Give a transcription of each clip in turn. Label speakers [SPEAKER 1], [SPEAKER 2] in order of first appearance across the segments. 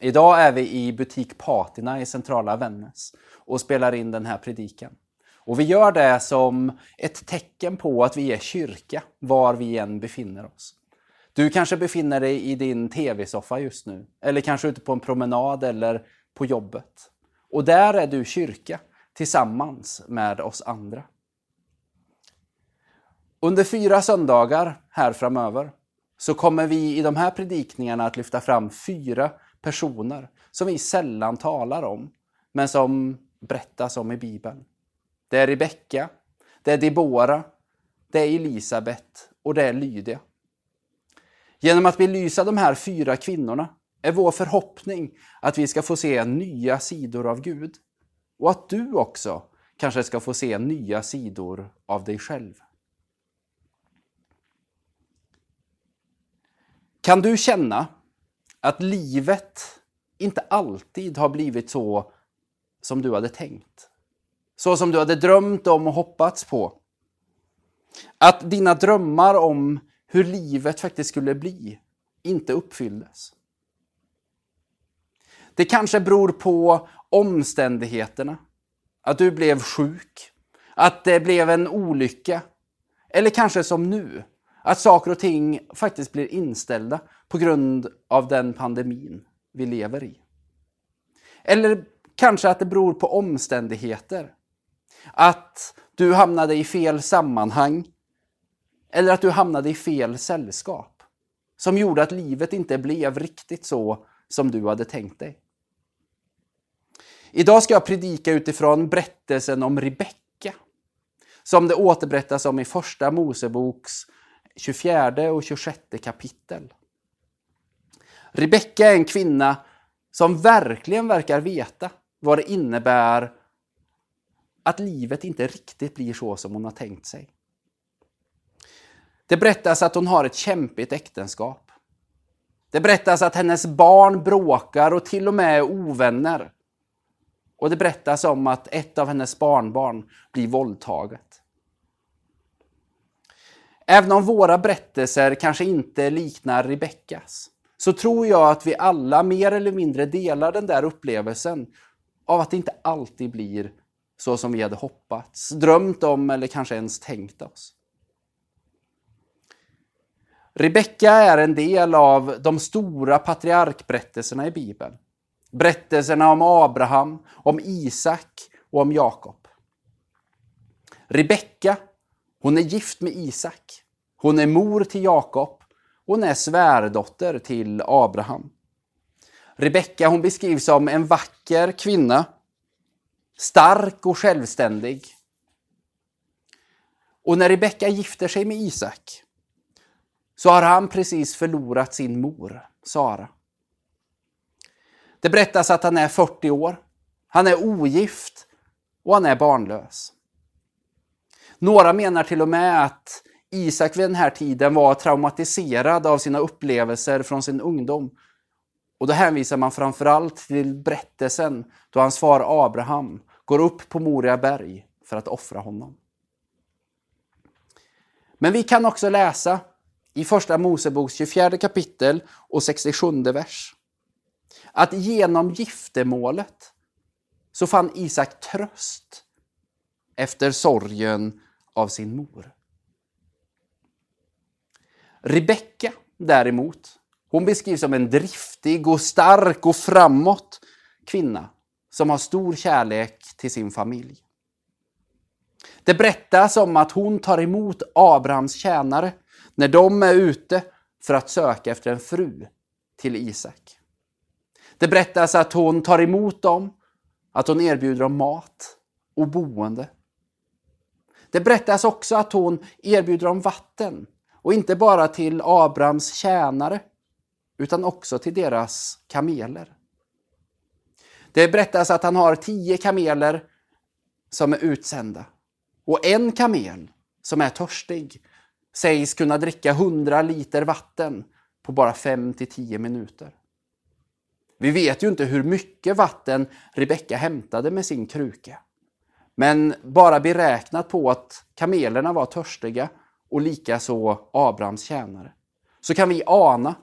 [SPEAKER 1] Idag är vi i butik Patina i centrala Vännäs och spelar in den här predikan. Och vi gör det som ett tecken på att vi är kyrka var vi än befinner oss. Du kanske befinner dig i din tv-soffa just nu, eller kanske ute på en promenad eller på jobbet. Och där är du kyrka tillsammans med oss andra. Under fyra söndagar här framöver så kommer vi i de här predikningarna att lyfta fram fyra personer som vi sällan talar om, men som berättas om i Bibeln. Det är Rebecka, det är Debora, det är Elisabet och det är Lydia. Genom att belysa de här fyra kvinnorna är vår förhoppning att vi ska få se nya sidor av Gud och att du också kanske ska få se nya sidor av dig själv. Kan du känna att livet inte alltid har blivit så som du hade tänkt? Så som du hade drömt om och hoppats på? Att dina drömmar om hur livet faktiskt skulle bli inte uppfylldes? Det kanske beror på omständigheterna. Att du blev sjuk, att det blev en olycka. Eller kanske som nu, att saker och ting faktiskt blir inställda på grund av den pandemin vi lever i. Eller kanske att det beror på omständigheter. Att du hamnade i fel sammanhang. Eller att du hamnade i fel sällskap. Som gjorde att livet inte blev riktigt så som du hade tänkt dig. Idag ska jag predika utifrån berättelsen om Rebecka. Som det återberättas om i Första Moseboks 24 och 26 kapitel. Rebecka är en kvinna som verkligen verkar veta vad det innebär att livet inte riktigt blir så som hon har tänkt sig. Det berättas att hon har ett kämpigt äktenskap. Det berättas att hennes barn bråkar och till och med är ovänner. Och det berättas om att ett av hennes barnbarn blir våldtaget. Även om våra berättelser kanske inte liknar Rebeckas, så tror jag att vi alla mer eller mindre delar den där upplevelsen av att det inte alltid blir så som vi hade hoppats, drömt om eller kanske ens tänkt oss. Rebecka är en del av de stora patriarkberättelserna i Bibeln. Berättelserna om Abraham, om Isak och om Jakob. Rebecka, hon är gift med Isak. Hon är mor till Jakob. Hon är svärdotter till Abraham. Rebecka hon beskrivs som en vacker kvinna. Stark och självständig. Och när Rebecka gifter sig med Isak så har han precis förlorat sin mor, Sara. Det berättas att han är 40 år. Han är ogift och han är barnlös. Några menar till och med att Isak vid den här tiden var traumatiserad av sina upplevelser från sin ungdom. Och då hänvisar man framförallt till berättelsen då hans far Abraham går upp på Moria berg för att offra honom. Men vi kan också läsa i Första Moseboks 24 kapitel och 67 vers att genom giftermålet så fann Isak tröst efter sorgen av sin mor. Rebecka däremot, hon beskrivs som en driftig och stark och framåt kvinna som har stor kärlek till sin familj. Det berättas om att hon tar emot Abrahams tjänare när de är ute för att söka efter en fru till Isak. Det berättas att hon tar emot dem, att hon erbjuder dem mat och boende. Det berättas också att hon erbjuder dem vatten och inte bara till Abrahams tjänare, utan också till deras kameler. Det berättas att han har tio kameler som är utsända. Och en kamel som är törstig sägs kunna dricka 100 liter vatten på bara 5 till 10 minuter. Vi vet ju inte hur mycket vatten Rebecka hämtade med sin kruka. Men bara beräknat på att kamelerna var törstiga och likaså Abrahams tjänare, så kan vi ana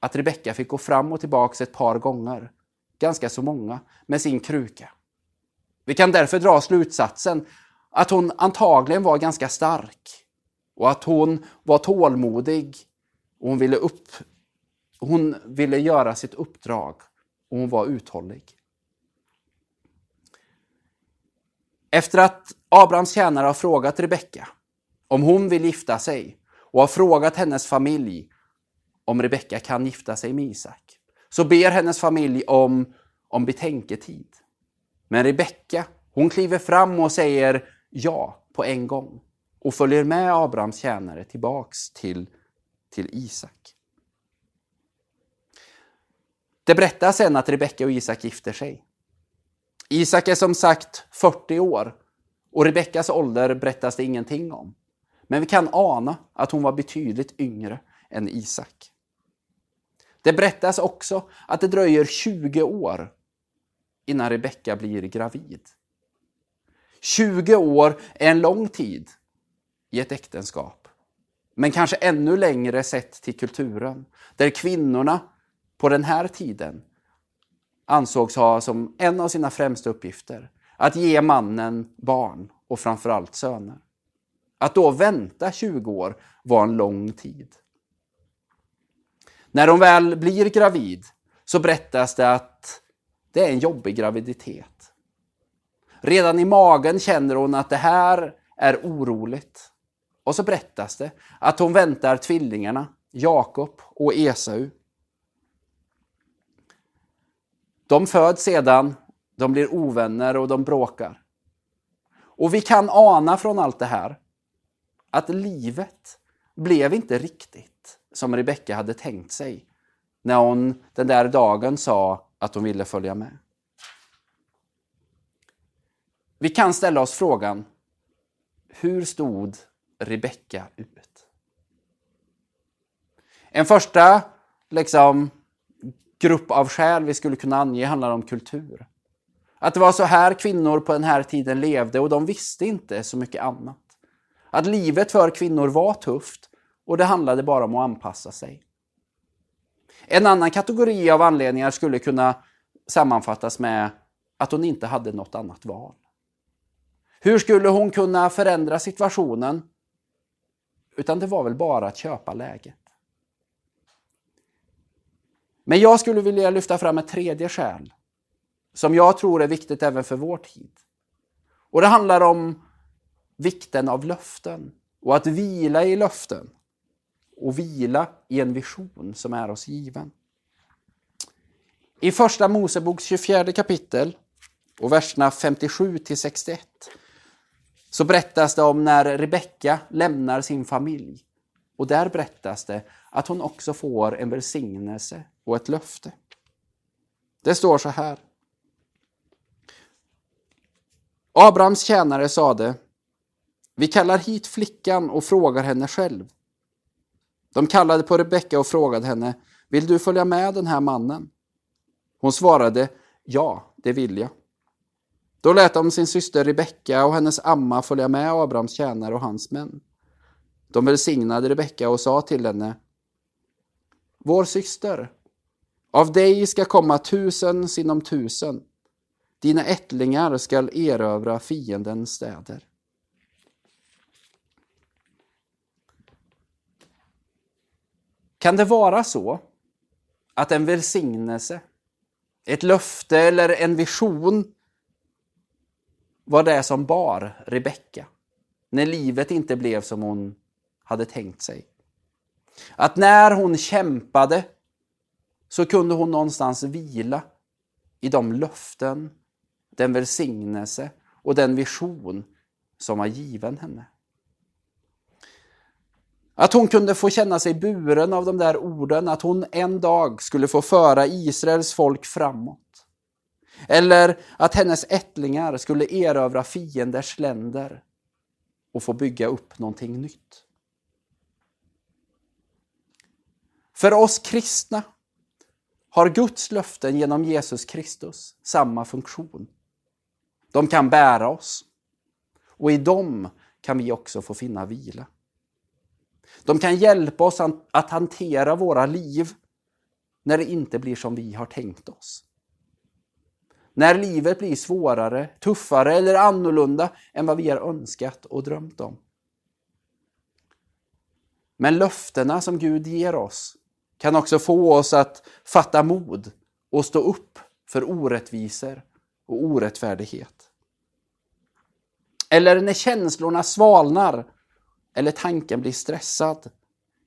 [SPEAKER 1] att Rebecka fick gå fram och tillbaka ett par gånger, ganska så många, med sin kruka. Vi kan därför dra slutsatsen att hon antagligen var ganska stark och att hon var tålmodig och hon ville, upp, hon ville göra sitt uppdrag och hon var uthållig. Efter att Abrahams tjänare har frågat Rebecka om hon vill gifta sig och har frågat hennes familj om Rebecka kan gifta sig med Isak, så ber hennes familj om, om betänketid. Men Rebecka, hon kliver fram och säger ja på en gång och följer med Abrahams tjänare tillbaks till, till Isak. Det berättas sen att Rebecka och Isak gifter sig. Isak är som sagt 40 år och Rebeckas ålder berättas det ingenting om. Men vi kan ana att hon var betydligt yngre än Isak. Det berättas också att det dröjer 20 år innan Rebecka blir gravid. 20 år är en lång tid i ett äktenskap. Men kanske ännu längre sett till kulturen, där kvinnorna på den här tiden ansågs ha som en av sina främsta uppgifter att ge mannen barn och framförallt söner. Att då vänta 20 år var en lång tid. När hon väl blir gravid så berättas det att det är en jobbig graviditet. Redan i magen känner hon att det här är oroligt. Och så berättas det att hon väntar tvillingarna Jakob och Esau. De föds sedan, de blir ovänner och de bråkar. Och vi kan ana från allt det här att livet blev inte riktigt som Rebecka hade tänkt sig när hon den där dagen sa att hon ville följa med. Vi kan ställa oss frågan, hur stod Rebecka ut? En första liksom, grupp av skäl vi skulle kunna ange handlar om kultur. Att det var så här kvinnor på den här tiden levde och de visste inte så mycket annat. Att livet för kvinnor var tufft och det handlade bara om att anpassa sig. En annan kategori av anledningar skulle kunna sammanfattas med att hon inte hade något annat val. Hur skulle hon kunna förändra situationen? Utan det var väl bara att köpa läget. Men jag skulle vilja lyfta fram ett tredje skäl som jag tror är viktigt även för vår tid. Och det handlar om vikten av löften och att vila i löften och vila i en vision som är oss given. I första Moseboks 24 kapitel och verserna 57 till 61 så berättas det om när Rebecka lämnar sin familj. Och där berättas det att hon också får en välsignelse och ett löfte. Det står så här. Abrahams tjänare sade, vi kallar hit flickan och frågar henne själv. De kallade på Rebecka och frågade henne, vill du följa med den här mannen? Hon svarade, ja, det vill jag. Då lät de sin syster Rebecka och hennes amma följa med Abrahams tjänare och hans män. De välsignade Rebecka och sa till henne, Vår syster, av dig ska komma tusen sinom tusen. Dina ättlingar skall erövra fiendens städer. Kan det vara så att en välsignelse, ett löfte eller en vision var det som bar Rebecka när livet inte blev som hon hade tänkt sig? Att när hon kämpade så kunde hon någonstans vila i de löften, den välsignelse och den vision som var given henne. Att hon kunde få känna sig buren av de där orden, att hon en dag skulle få föra Israels folk framåt. Eller att hennes ättlingar skulle erövra fienders länder och få bygga upp någonting nytt. För oss kristna har Guds löften genom Jesus Kristus samma funktion. De kan bära oss och i dem kan vi också få finna vila. De kan hjälpa oss att hantera våra liv när det inte blir som vi har tänkt oss. När livet blir svårare, tuffare eller annorlunda än vad vi har önskat och drömt om. Men löftena som Gud ger oss kan också få oss att fatta mod och stå upp för orättvisor och orättfärdighet. Eller när känslorna svalnar eller tanken blir stressad,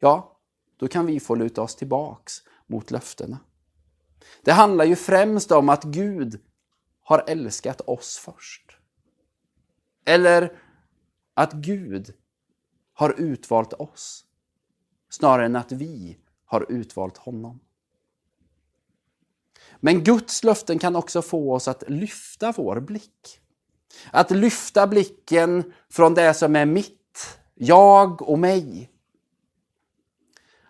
[SPEAKER 1] ja, då kan vi få luta oss tillbaks mot löftena. Det handlar ju främst om att Gud har älskat oss först. Eller att Gud har utvalt oss, snarare än att vi har utvalt honom. Men Guds löften kan också få oss att lyfta vår blick. Att lyfta blicken från det som är mitt, jag och mig.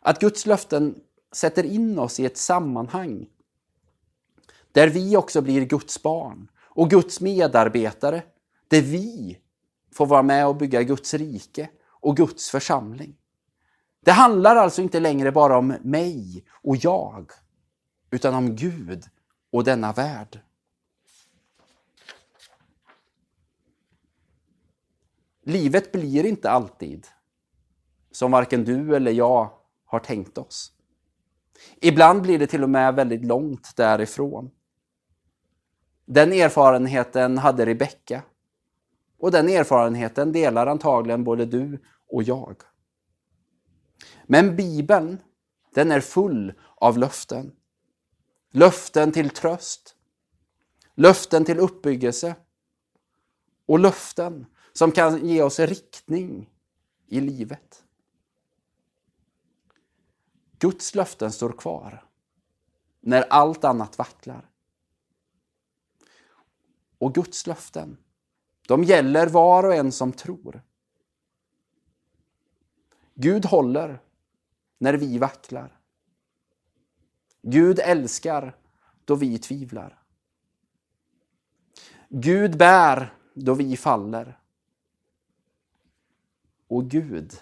[SPEAKER 1] Att Guds löften sätter in oss i ett sammanhang där vi också blir Guds barn och Guds medarbetare. Där vi får vara med och bygga Guds rike och Guds församling. Det handlar alltså inte längre bara om mig och jag, utan om Gud och denna värld. Livet blir inte alltid som varken du eller jag har tänkt oss. Ibland blir det till och med väldigt långt därifrån. Den erfarenheten hade Rebecka. Och den erfarenheten delar antagligen både du och jag. Men Bibeln, den är full av löften. Löften till tröst, löften till uppbyggelse och löften som kan ge oss riktning i livet. Guds löften står kvar när allt annat vacklar. Och Guds löften, de gäller var och en som tror. Gud håller när vi vacklar. Gud älskar då vi tvivlar. Gud bär då vi faller. Och Gud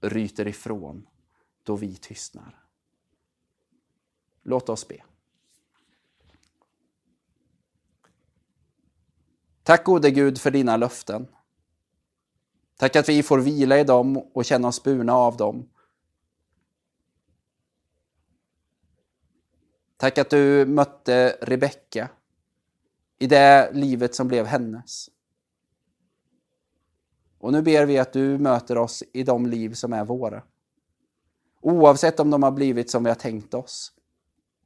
[SPEAKER 1] ryter ifrån då vi tystnar. Låt oss be. Tack gode Gud för dina löften. Tack att vi får vila i dem och känna oss burna av dem. Tack att du mötte Rebecka i det livet som blev hennes. Och nu ber vi att du möter oss i de liv som är våra. Oavsett om de har blivit som vi har tänkt oss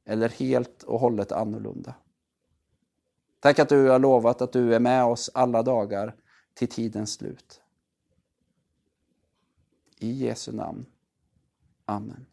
[SPEAKER 1] eller helt och hållet annorlunda. Tack att du har lovat att du är med oss alla dagar till tidens slut. I Jesu namn. Amen.